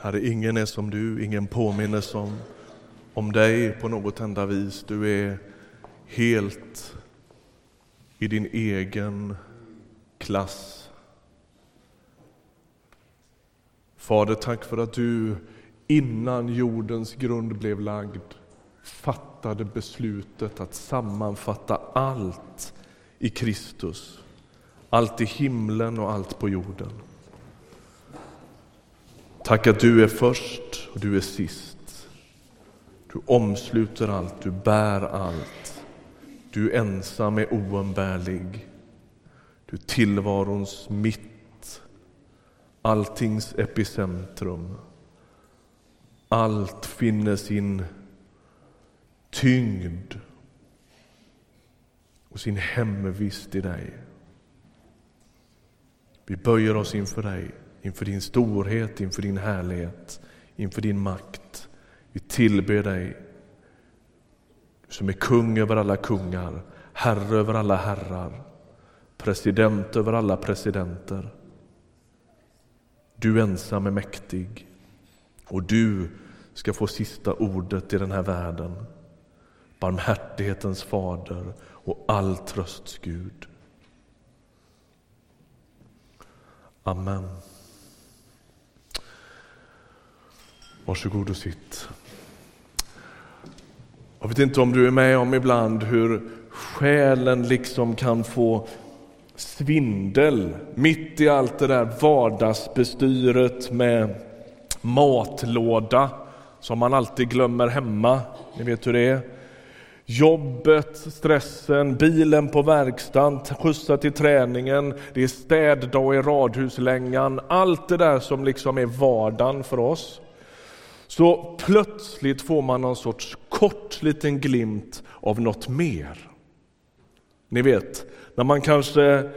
Herre, ingen är som du, ingen påminner som om dig på något enda vis. Du är helt i din egen klass. Fader, tack för att du innan jordens grund blev lagd fattade beslutet att sammanfatta allt i Kristus. Allt i himlen och allt på jorden. Tack att du är först och du är sist. Du omsluter allt, du bär allt. Du ensam är oumbärlig. Du är tillvarons mitt, alltings epicentrum. Allt finner sin tyngd och sin hemvist i dig. Vi böjer oss inför dig, inför din storhet, inför din härlighet, inför din makt. Vi tillber dig, du som är kung över alla kungar, herre över alla herrar, president över alla presidenter. Du ensam är mäktig och du ska få sista ordet i den här världen. Barmhärtighetens fader och all trösts Gud. Amen. Varsågod och sitt. Jag vet inte om du är med om ibland hur själen liksom kan få svindel mitt i allt det där vardagsbestyret med matlåda som man alltid glömmer hemma. Ni vet hur det är. Jobbet, stressen, bilen på verkstaden, skjutsa till träningen, det är städdag i radhuslängan. Allt det där som liksom är vardagen för oss. Så plötsligt får man någon sorts kort liten glimt av något mer. Ni vet, när man kanske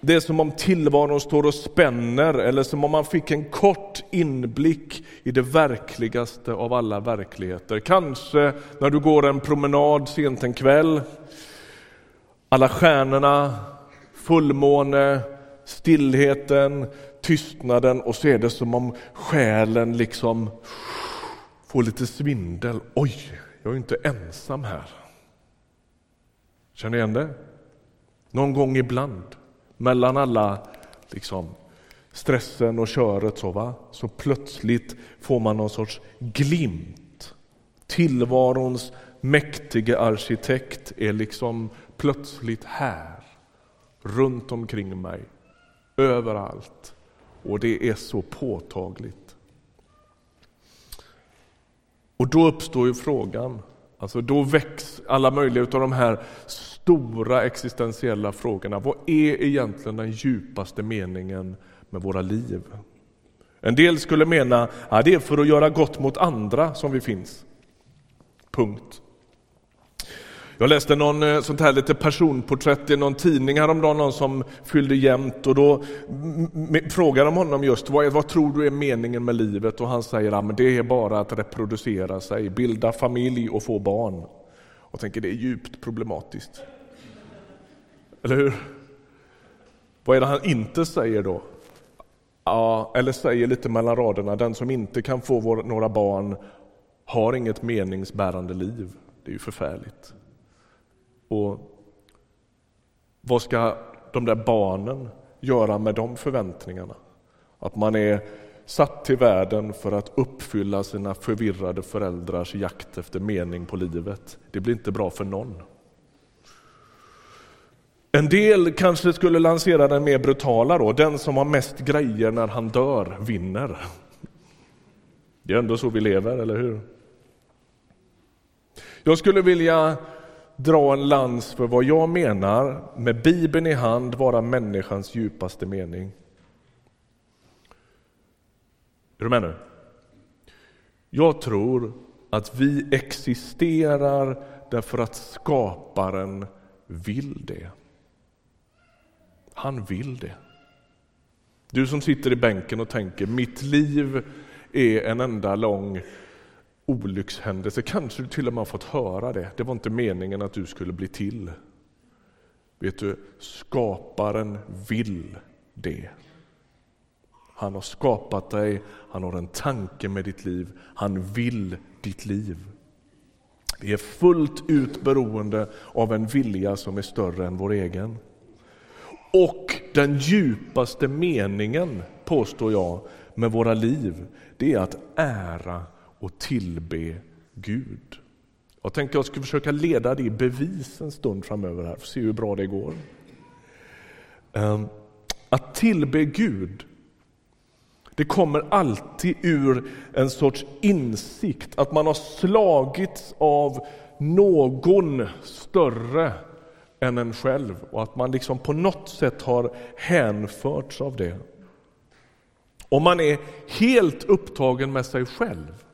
det är som om tillvaron står och spänner eller som om man fick en kort inblick i det verkligaste av alla verkligheter. Kanske när du går en promenad sent en kväll. Alla stjärnorna, fullmåne, stillheten, tystnaden och så är det som om själen liksom får lite svindel. Oj, jag är inte ensam här. Känner ni igen det? Någon gång ibland mellan alla liksom, stressen och köret så, va? så plötsligt får man någon sorts glimt. Tillvarons mäktige arkitekt är liksom plötsligt här, runt omkring mig, överallt. Och det är så påtagligt. Och då uppstår ju frågan, alltså då väcks alla möjliga av de här stora existentiella frågorna. Vad är egentligen den djupaste meningen med våra liv? En del skulle mena att det är för att göra gott mot andra som vi finns. Punkt. Jag läste någon eh, sånt här lite personporträtt i någon tidning häromdagen, någon som fyllde jämnt och då frågade de honom just vad, vad tror du är meningen med livet och han säger att det är bara att reproducera sig, bilda familj och få barn. Och tänker det är djupt problematiskt. Eller hur? Vad är det han inte säger då? Ja, eller säger lite mellan raderna, den som inte kan få vår, några barn har inget meningsbärande liv. Det är ju förfärligt. Och vad ska de där barnen göra med de förväntningarna? Att man är satt till världen för att uppfylla sina förvirrade föräldrars jakt efter mening på livet. Det blir inte bra för någon. En del kanske skulle lansera den mer brutala då, den som har mest grejer när han dör vinner. Det är ändå så vi lever, eller hur? Jag skulle vilja dra en lans för vad jag menar med Bibeln i hand vara människans djupaste mening. Är du med nu? Jag tror att vi existerar därför att skaparen vill det. Han vill det. Du som sitter i bänken och tänker mitt liv är en enda lång olyckshändelse. Kanske du till och med har fått höra det. Det var inte meningen att du skulle bli till. Vet du, skaparen vill det. Han har skapat dig, han har en tanke med ditt liv, han vill ditt liv. Vi är fullt ut beroende av en vilja som är större än vår egen. Och den djupaste meningen, påstår jag, med våra liv, det är att ära och tillbe Gud. Jag tänkte jag ska försöka leda det i bevis en stund framöver här, för att se hur bra det går. Ehm, att tillbe Gud, det kommer alltid ur en sorts insikt att man har slagits av någon större än en själv och att man liksom på något sätt har hänförts av det. Om man är helt upptagen med sig själv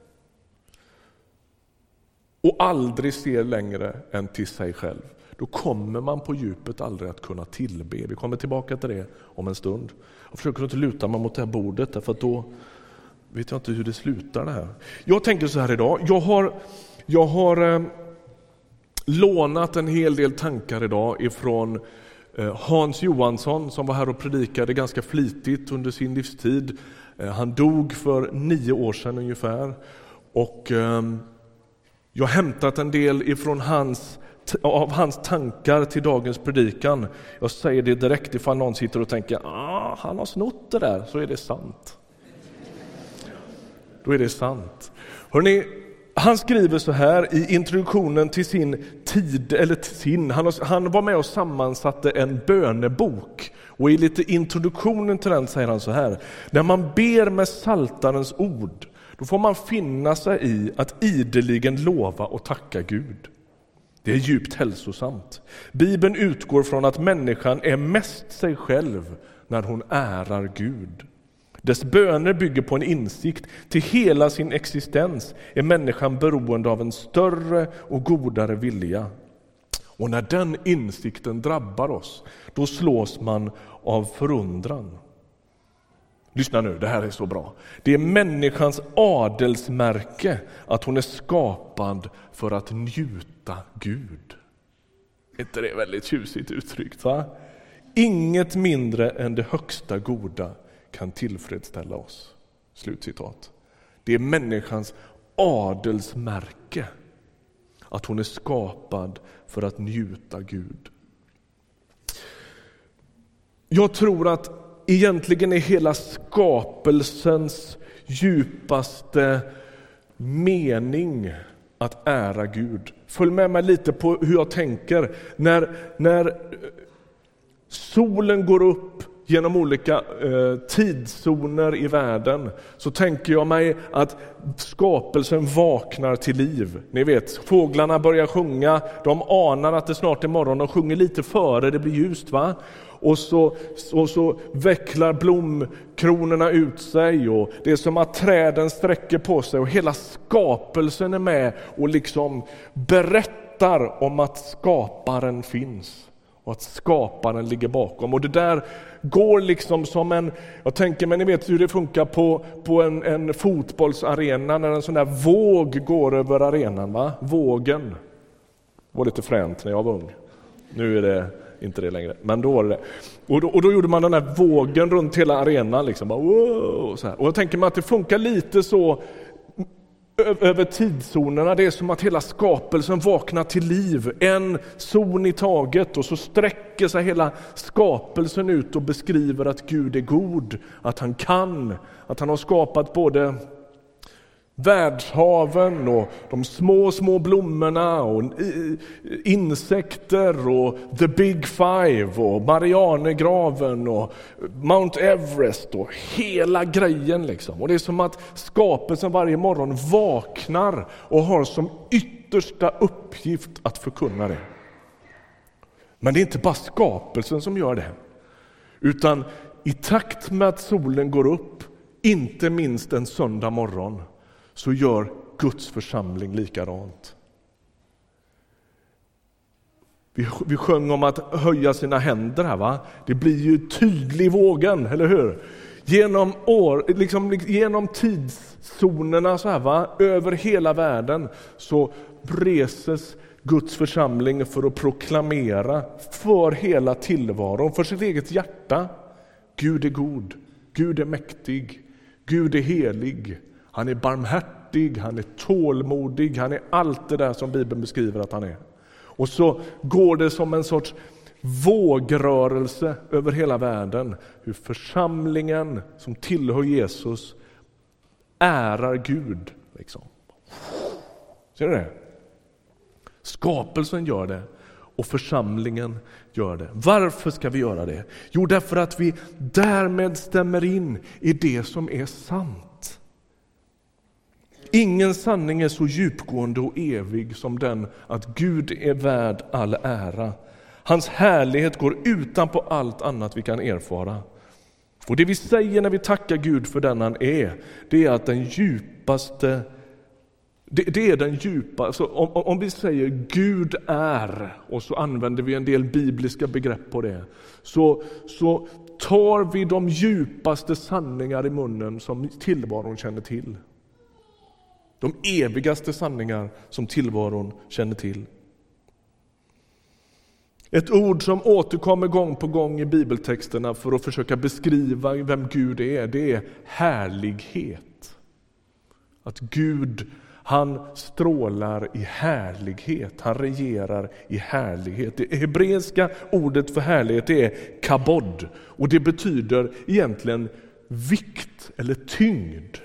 och aldrig ser längre än till sig själv, då kommer man på djupet aldrig att kunna tillbe. Vi kommer tillbaka till det om en stund. Jag försöker inte luta mig mot det här bordet, därför att då vet jag inte hur det slutar. det här. Jag tänker så här idag, jag har, jag har eh, lånat en hel del tankar idag ifrån eh, Hans Johansson som var här och predikade ganska flitigt under sin livstid. Eh, han dog för nio år sedan ungefär. Och ehm, jag har hämtat en del ifrån hans, av hans tankar till dagens predikan. Jag säger det direkt ifall någon sitter och tänker ah, han har snott det där, så är det sant. Då är det sant. Hörrni, han skriver så här i introduktionen till sin tid, eller till sin, han, han var med och sammansatte en bönebok. Och i lite introduktionen till den säger han så här, när man ber med saltarens ord då får man finna sig i att ideligen lova och tacka Gud. Det är djupt hälsosamt. Bibeln utgår från att människan är mest sig själv när hon ärar Gud. Dess böner bygger på en insikt. Till hela sin existens är människan beroende av en större och godare vilja. Och när den insikten drabbar oss, då slås man av förundran. Lyssna nu, det här är så bra. Det är människans adelsmärke att hon är skapad för att njuta Gud. Är inte det väldigt tjusigt uttryckt? Va? Inget mindre än det högsta goda kan tillfredsställa oss. Slutcitat. Det är människans adelsmärke att hon är skapad för att njuta Gud. Jag tror att egentligen är hela skapelsens djupaste mening att ära Gud. Följ med mig lite på hur jag tänker. När, när solen går upp genom olika eh, tidszoner i världen så tänker jag mig att skapelsen vaknar till liv. Ni vet, fåglarna börjar sjunga, de anar att det snart är morgon, de sjunger lite före det blir ljust. va? Och så, och så vecklar blomkronorna ut sig och det är som att träden sträcker på sig och hela skapelsen är med och liksom berättar om att skaparen finns och att skaparen ligger bakom. Och det där går liksom som en, jag tänker mig, ni vet hur det funkar på, på en, en fotbollsarena när en sån där våg går över arenan. Va? Vågen. Det var lite fränt när jag var ung. Nu är det inte det längre, men då var det det. Och då, och då gjorde man den här vågen runt hela arenan. Liksom, bara, wow, så här. Och jag tänker mig att det funkar lite så över tidszonerna. Det är som att hela skapelsen vaknar till liv, en zon i taget och så sträcker sig hela skapelsen ut och beskriver att Gud är god, att han kan, att han har skapat både världshaven och de små, små blommorna och insekter och the big five och Marianergraven och Mount Everest och hela grejen. Liksom. Och Det är som att skapelsen varje morgon vaknar och har som yttersta uppgift att förkunna det. Men det är inte bara skapelsen som gör det, utan i takt med att solen går upp, inte minst en söndag morgon, så gör Guds församling likadant. Vi, vi sjöng om att höja sina händer här. Va? Det blir ju tydlig i vågen, eller hur? Genom, år, liksom, genom tidszonerna så här, va? över hela världen så reses Guds församling för att proklamera för hela tillvaron, för sitt eget hjärta. Gud är god, Gud är mäktig, Gud är helig, han är barmhärtig, han är tålmodig, han är allt det där som Bibeln beskriver att han är. Och så går det som en sorts vågrörelse över hela världen, hur församlingen som tillhör Jesus ärar Gud. Liksom. Ser du det? Skapelsen gör det och församlingen gör det. Varför ska vi göra det? Jo, därför att vi därmed stämmer in i det som är sant. Ingen sanning är så djupgående och evig som den att Gud är värd all ära. Hans härlighet går utanpå allt annat vi kan erfara. Och Det vi säger när vi tackar Gud för den han är, det är att den djupaste det, det, är den djupa, alltså om, om vi säger Gud är och så använder vi en del bibliska begrepp på det, så, så tar vi de djupaste sanningar i munnen som tillvaron känner till. De evigaste sanningar som tillvaron känner till. Ett ord som återkommer gång på gång i bibeltexterna för att försöka beskriva vem Gud är, det är härlighet. Att Gud han strålar i härlighet, han regerar i härlighet. Det hebreiska ordet för härlighet är kabod och det betyder egentligen vikt eller tyngd.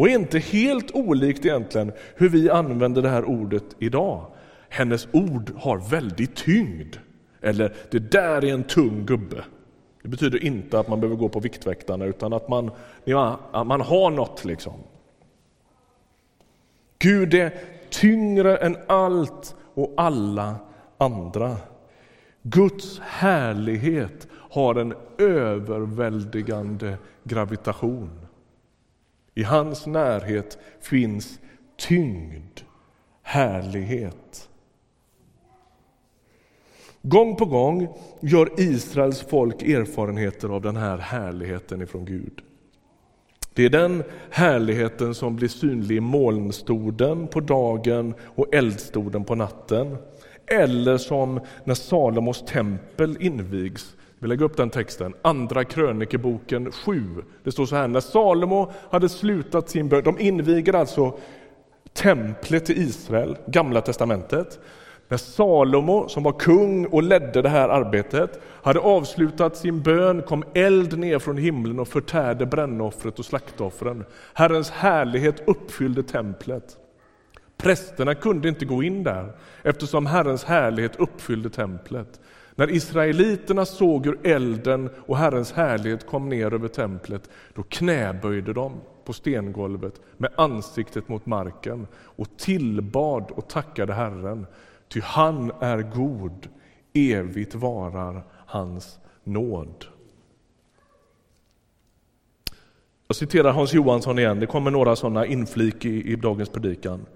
Och inte helt olikt egentligen hur vi använder det här ordet idag. Hennes ord har väldigt tyngd. Eller det där är en tung gubbe. Det betyder inte att man behöver gå på Viktväktarna utan att man, ja, man har något. liksom. Gud är tyngre än allt och alla andra. Guds härlighet har en överväldigande gravitation. I hans närhet finns tyngd, härlighet. Gång på gång gör Israels folk erfarenheter av den här härligheten ifrån Gud. Det är den härligheten som blir synlig i molnstoden på dagen och eldstoden på natten. Eller som när Salomos tempel invigs. Vi lägger upp den texten, Andra krönikeboken 7. Det står så här, när Salomo hade slutat sin bön, de inviger alltså templet i Israel, Gamla testamentet. När Salomo, som var kung och ledde det här arbetet, hade avslutat sin bön kom eld ner från himlen och förtärde brännoffret och slaktoffren. Herrens härlighet uppfyllde templet. Prästerna kunde inte gå in där eftersom Herrens härlighet uppfyllde templet. När israeliterna såg hur elden och Herrens härlighet kom ner över templet, då knäböjde de på stengolvet med ansiktet mot marken och tillbad och tackade Herren Ty han är god, evigt varar hans nåd. Jag citerar Hans Johansson igen, det kommer några sådana inflik i, i dagens predikan.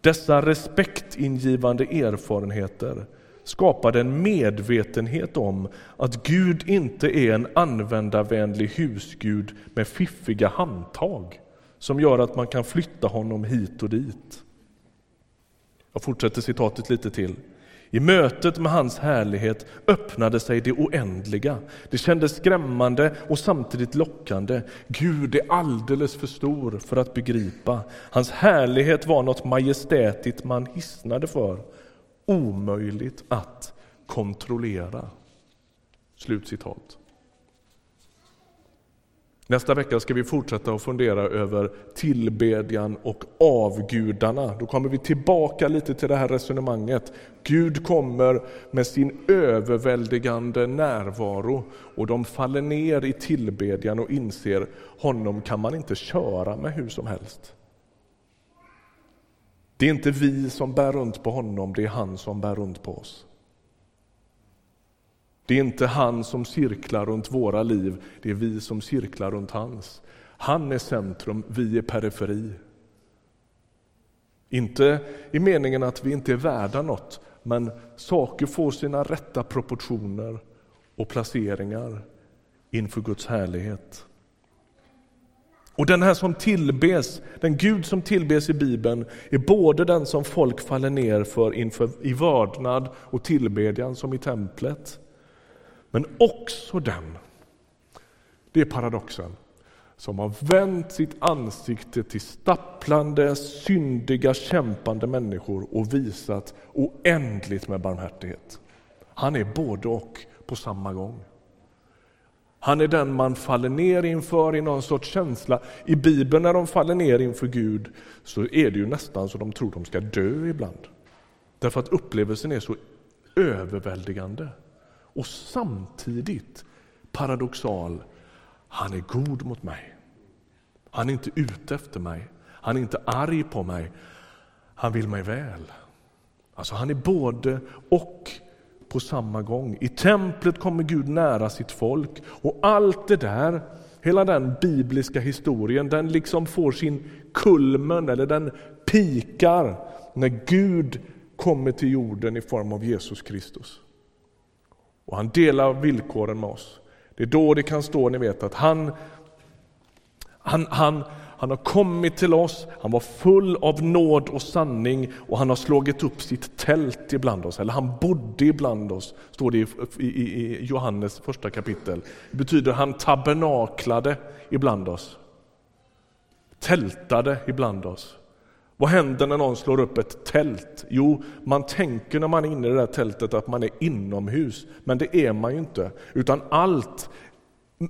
Dessa respektingivande erfarenheter skapade en medvetenhet om att Gud inte är en användarvänlig husgud med fiffiga handtag som gör att man kan flytta honom hit och dit. Jag fortsätter citatet lite till. I mötet med hans härlighet öppnade sig det oändliga. Det kändes skrämmande och samtidigt lockande. Gud är alldeles för stor för att begripa. Hans härlighet var något majestätigt man hisnade för. Omöjligt att kontrollera. Slutcitat. Nästa vecka ska vi fortsätta att fundera över tillbedjan och avgudarna. Då kommer vi tillbaka lite till det här resonemanget. Gud kommer med sin överväldigande närvaro och de faller ner i tillbedjan och inser honom kan man inte köra med hur som helst. Det är inte vi som bär runt på honom, det är han som bär runt på oss. Det är inte han som cirklar runt våra liv, det är vi som cirklar runt hans. Han är centrum, vi är periferi. Inte i meningen att vi inte är värda något, men saker får sina rätta proportioner och placeringar inför Guds härlighet. Och den här som tillbes, den Gud som tillbes i Bibeln är både den som folk faller ner för inför, i vördnad och tillbedjan som i templet men också den Det är paradoxen som har vänt sitt ansikte till stapplande, syndiga, kämpande människor och visat oändligt med barmhärtighet. Han är både och på samma gång. Han är den man faller ner inför i någon sorts känsla. I Bibeln när de faller ner inför Gud så är det ju nästan så de tror de ska dö ibland. Därför att upplevelsen är så överväldigande. Och samtidigt paradoxal. Han är god mot mig. Han är inte ute efter mig. Han är inte arg på mig. Han vill mig väl. Alltså han är både och på samma gång. I templet kommer Gud nära sitt folk och allt det där, hela den bibliska historien, den liksom får sin kulmen eller den pikar när Gud kommer till jorden i form av Jesus Kristus. Och han delar villkoren med oss. Det är då det kan stå, ni vet, att han, han, han, han har kommit till oss, han var full av nåd och sanning och han har slagit upp sitt tält ibland oss, eller han bodde ibland oss, står det i, i, i Johannes första kapitel. Det betyder han tabernaklade ibland oss, tältade ibland oss. Vad händer när någon slår upp ett tält? Jo, man tänker när man är inne i det där tältet att man är inomhus, men det är man ju inte, utan allt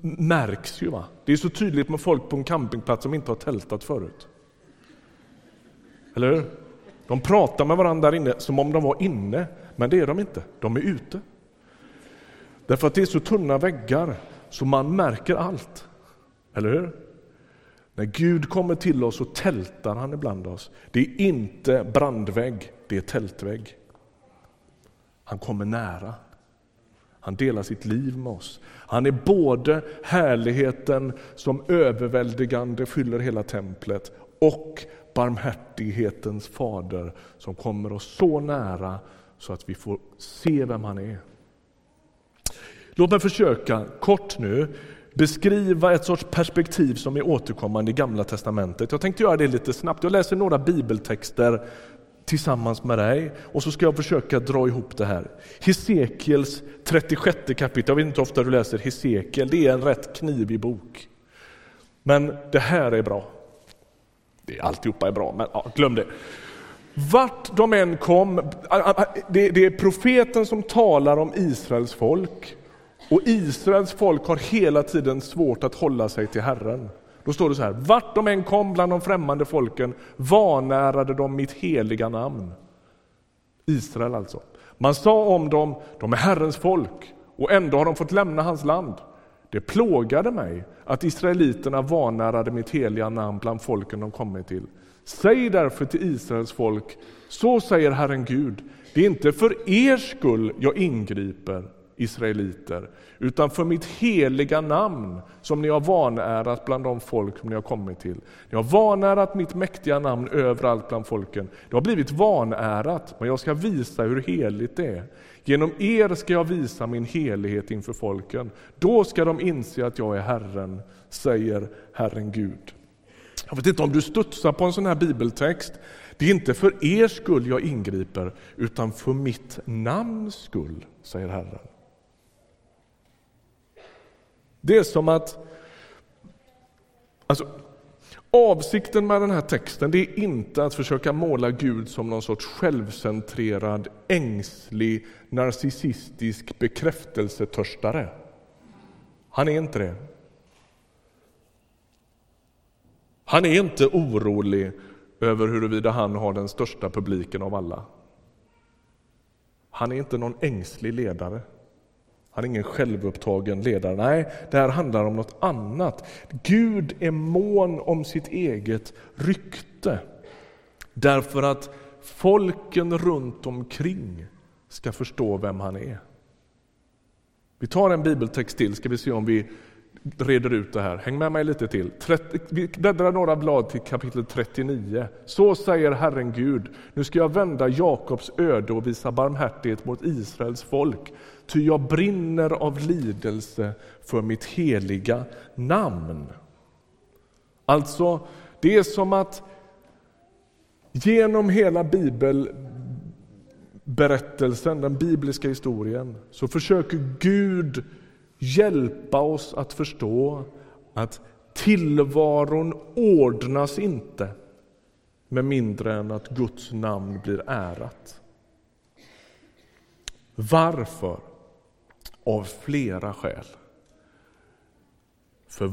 märks ju. Va? Det är så tydligt med folk på en campingplats som inte har tältat förut. Eller hur? De pratar med varandra där inne som om de var inne, men det är de inte. De är ute. Därför att det är så tunna väggar så man märker allt. Eller hur? När Gud kommer till oss så tältar han ibland oss. Det är inte brandvägg, det är tältvägg. Han kommer nära. Han delar sitt liv med oss. Han är både härligheten som överväldigande fyller hela templet och barmhärtighetens fader som kommer oss så nära så att vi får se vem han är. Låt mig försöka kort nu beskriva ett sorts perspektiv som är återkommande i Gamla testamentet. Jag tänkte göra det lite snabbt. Jag läser några bibeltexter tillsammans med dig och så ska jag försöka dra ihop det här. Hesekiels 36 kapitel, jag vet inte hur ofta du läser Hesekiel, det är en rätt knivig bok. Men det här är bra. Det, alltihopa är bra, men ja, glöm det. Vart de än kom, det är profeten som talar om Israels folk och Israels folk har hela tiden svårt att hålla sig till Herren. Då står det så här, vart de än kom bland de främmande folken vanärade de mitt heliga namn. Israel alltså. Man sa om dem, de är Herrens folk och ändå har de fått lämna hans land. Det plågade mig att israeliterna vanärade mitt heliga namn bland folken de kommit till. Säg därför till Israels folk, så säger Herren Gud, det är inte för er skull jag ingriper, israeliter, utan för mitt heliga namn som ni har vanärat bland de folk som ni har kommit till. Ni har vanärat mitt mäktiga namn överallt bland folken. Det har blivit vanärat, men jag ska visa hur heligt det är. Genom er ska jag visa min helighet inför folken. Då ska de inse att jag är Herren, säger Herren Gud. Jag vet inte om du studsar på en sån här bibeltext. Det är inte för er skull jag ingriper, utan för mitt namns skull, säger Herren. Det är som att... Alltså, avsikten med den här texten det är inte att försöka måla Gud som någon sorts självcentrerad, ängslig, narcissistisk bekräftelsetörstare. Han är inte det. Han är inte orolig över huruvida han har den största publiken av alla. Han är inte någon ängslig ledare. Han är ingen självupptagen ledare. Nej, det här handlar om något annat. Gud är mån om sitt eget rykte. Därför att folken runt omkring ska förstå vem han är. Vi tar en bibeltext till, ska vi se om vi reder ut det här. Häng med mig lite till. vi bläddrar några blad till kapitel 39. Så säger Herren Gud, nu ska jag vända Jakobs öde och visa barmhärtighet mot Israels folk, ty jag brinner av lidelse för mitt heliga namn. Alltså, det är som att genom hela bibelberättelsen, den bibliska historien, så försöker Gud hjälpa oss att förstå att tillvaron ordnas inte med mindre än att Guds namn blir ärat. Varför? Av flera skäl. För,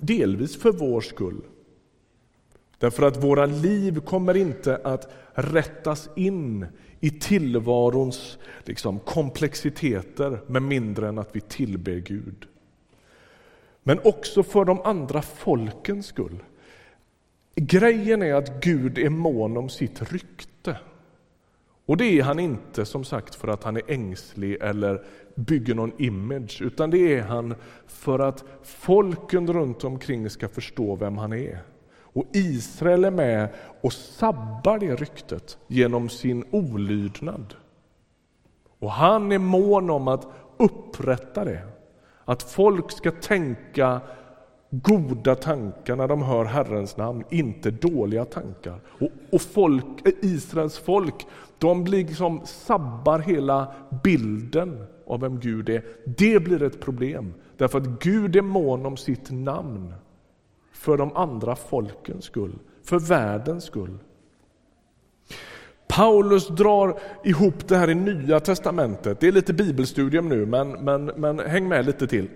delvis för vår skull. Därför att våra liv kommer inte att rättas in i tillvarons liksom, komplexiteter med mindre än att vi tillber Gud. Men också för de andra folkens skull. Grejen är att Gud är mån om sitt rykte. Och det är han inte som sagt för att han är ängslig eller bygger någon image, utan det är han för att folken runt omkring ska förstå vem han är. Och Israel är med och sabbar det ryktet genom sin olydnad. Och han är mån om att upprätta det. Att folk ska tänka goda tankar när de hör Herrens namn, inte dåliga tankar. Och, och folk, Israels folk, de blir liksom sabbar hela bilden av vem Gud är. Det blir ett problem, därför att Gud är mån om sitt namn för de andra folkens skull, för världens skull. Paulus drar ihop det här i Nya testamentet. Det är lite bibelstudium nu, men, men, men häng med lite till.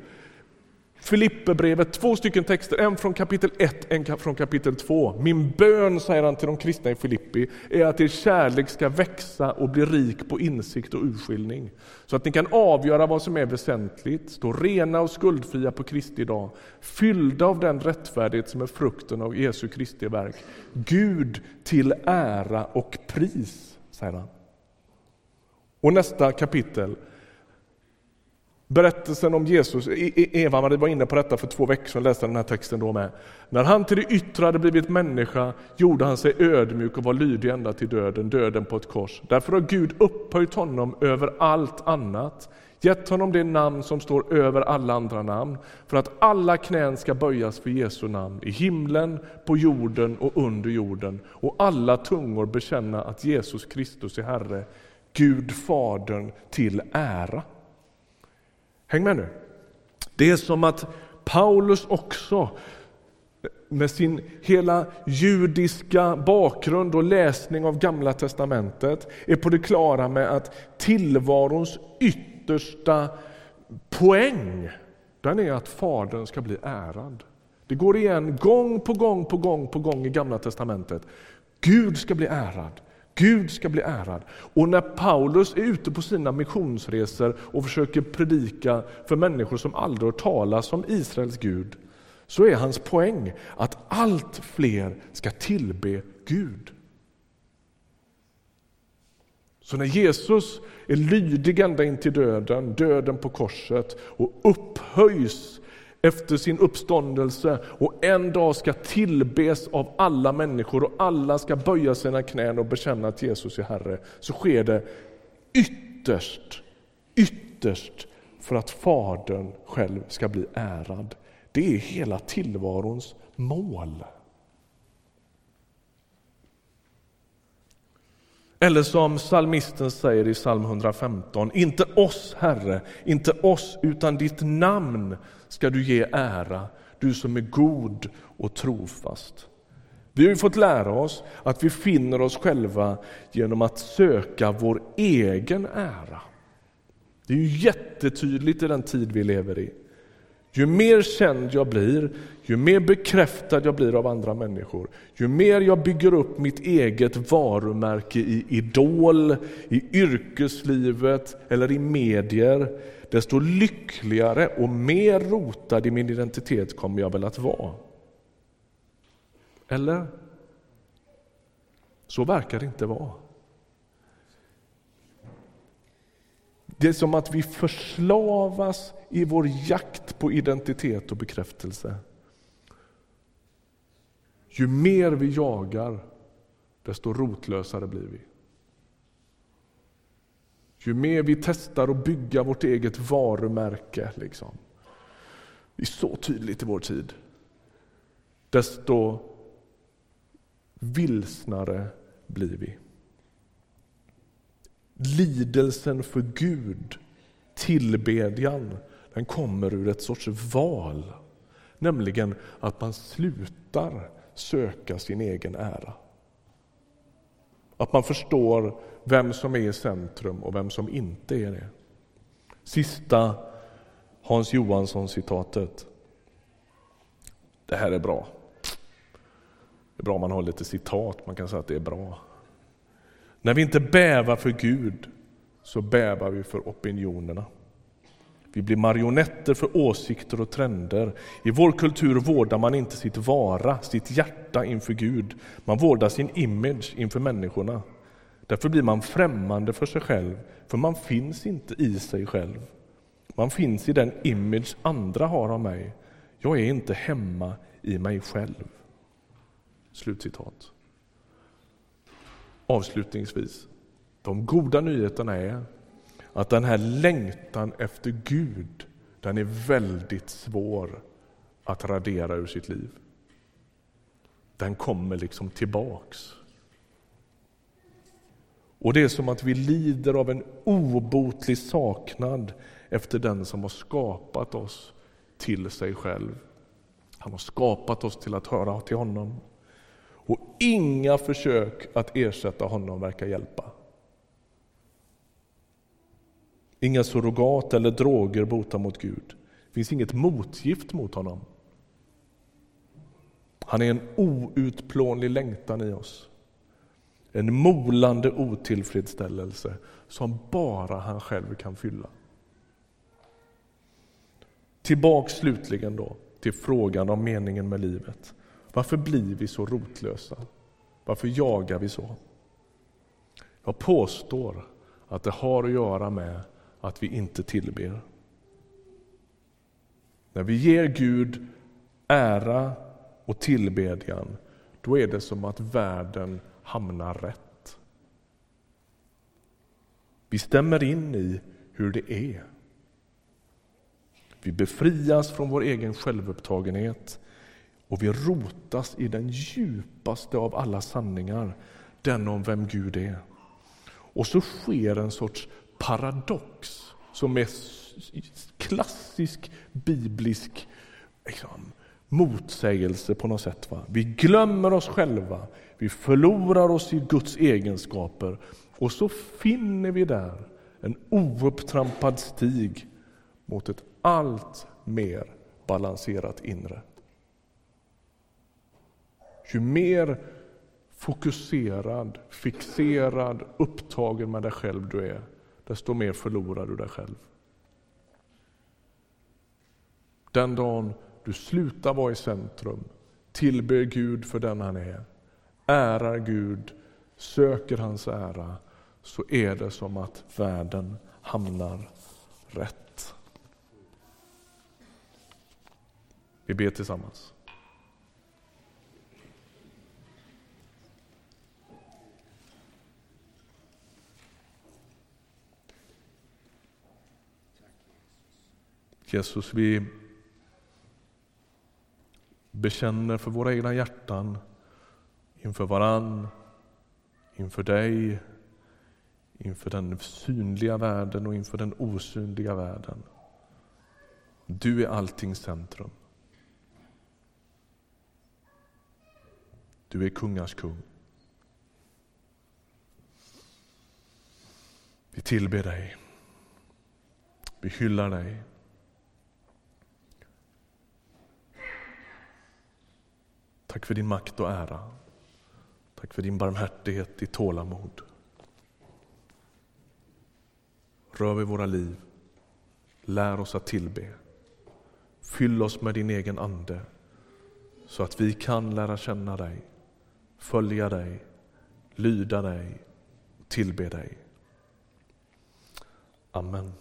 Filipperbrevet, två stycken texter, en från kapitel 1, en från kapitel 2. Min bön, säger han till de kristna i Filippi, är att er kärlek ska växa och bli rik på insikt och urskiljning. Så att ni kan avgöra vad som är väsentligt, stå rena och skuldfria på Kristi dag, fyllda av den rättfärdighet som är frukten av Jesu Kristi verk. Gud till ära och pris, säger han. Och nästa kapitel, Berättelsen om Jesus, e- e- Eva-Marie var inne på detta för två veckor sedan, läste den här texten då med. När han till det yttre hade blivit människa gjorde han sig ödmjuk och var lydig ända till döden, döden på ett kors. Därför har Gud upphöjt honom över allt annat, gett honom det namn som står över alla andra namn, för att alla knän ska böjas för Jesu namn, i himlen, på jorden och under jorden, och alla tungor bekänna att Jesus Kristus är Herre, Gud Fadern till ära. Häng med nu. Det är som att Paulus också med sin hela judiska bakgrund och läsning av Gamla testamentet är på det klara med att tillvarons yttersta poäng den är att Fadern ska bli ärad. Det går igen gång på gång på gång på gång i Gamla testamentet. Gud ska bli ärad. Gud ska bli ärad. Och när Paulus är ute på sina missionsresor och försöker predika för människor som aldrig hört talas om Israels Gud, så är hans poäng att allt fler ska tillbe Gud. Så när Jesus är lydig ända in till döden, döden på korset, och upphöjs efter sin uppståndelse och en dag ska tillbes av alla människor och alla ska böja sina knän och bekänna att Jesus är Herre, så sker det ytterst, ytterst för att Fadern själv ska bli ärad. Det är hela tillvarons mål. Eller som psalmisten säger i psalm 115, inte oss Herre, inte oss utan ditt namn ska du ge ära, du som är god och trofast. Vi har fått lära oss att vi finner oss själva genom att söka vår egen ära. Det är ju jättetydligt i den tid vi lever i. Ju mer känd jag blir, ju mer bekräftad jag blir av andra människor, ju mer jag bygger upp mitt eget varumärke i Idol, i yrkeslivet eller i medier, desto lyckligare och mer rotad i min identitet kommer jag väl att vara. Eller? Så verkar det inte vara. Det är som att vi förslavas i vår jakt på identitet och bekräftelse. Ju mer vi jagar, desto rotlösare blir vi. Ju mer vi testar att bygga vårt eget varumärke, liksom. det är så tydligt i vår tid, desto vilsnare blir vi. Lidelsen för Gud tillbedjan den kommer ur ett sorts val. Nämligen att man slutar söka sin egen ära. Att man förstår vem som är i centrum och vem som inte är det. Sista Hans Johansson-citatet. Det här är bra. Det är bra om man har lite citat, man kan säga att det är bra. När vi inte bävar för Gud så bävar vi för opinionerna. Vi blir marionetter för åsikter och trender. I vår kultur vårdar man inte sitt vara, sitt hjärta inför Gud. Man vårdar sin image inför människorna. Därför blir man främmande för sig själv, för man finns inte i sig själv. Man finns i den image andra har av mig. Jag är inte hemma i mig själv. Slutcitat. Avslutningsvis, de goda nyheterna är att den här längtan efter Gud, den är väldigt svår att radera ur sitt liv. Den kommer liksom tillbaks. Och det är som att vi lider av en obotlig saknad efter den som har skapat oss till sig själv. Han har skapat oss till att höra till honom. Och inga försök att ersätta honom verkar hjälpa. Inga surrogat eller droger botar mot Gud. Det finns inget motgift mot honom. Han är en outplånlig längtan i oss. En molande otillfredsställelse som bara han själv kan fylla. Tillbaks slutligen då till frågan om meningen med livet. Varför blir vi så rotlösa? Varför jagar vi så? Jag påstår att det har att göra med att vi inte tillber. När vi ger Gud ära och tillbedjan, då är det som att världen hamnar rätt. Vi stämmer in i hur det är. Vi befrias från vår egen självupptagenhet och vi rotas i den djupaste av alla sanningar, den om vem Gud är. Och så sker en sorts paradox som är klassisk biblisk liksom, motsägelse på något sätt. Va? Vi glömmer oss själva, vi förlorar oss i Guds egenskaper och så finner vi där en oupptrampad stig mot ett allt mer balanserat inre. Ju mer fokuserad, fixerad, upptagen med dig själv du är, desto mer förlorar du dig själv. Den dagen du slutar vara i centrum, tillber Gud för den han är, ärar Gud, söker hans ära, så är det som att världen hamnar rätt. Vi ber tillsammans. Jesus, vi bekänner för våra egna hjärtan inför varann, inför dig, inför den synliga världen och inför den osynliga världen. Du är alltings centrum. Du är kungars kung. Vi tillber dig. Vi hyllar dig. Tack för din makt och ära. Tack för din barmhärtighet, ditt tålamod. Rör vid våra liv. Lär oss att tillbe. Fyll oss med din egen ande så att vi kan lära känna dig, följa dig, lyda dig, och tillbe dig. Amen.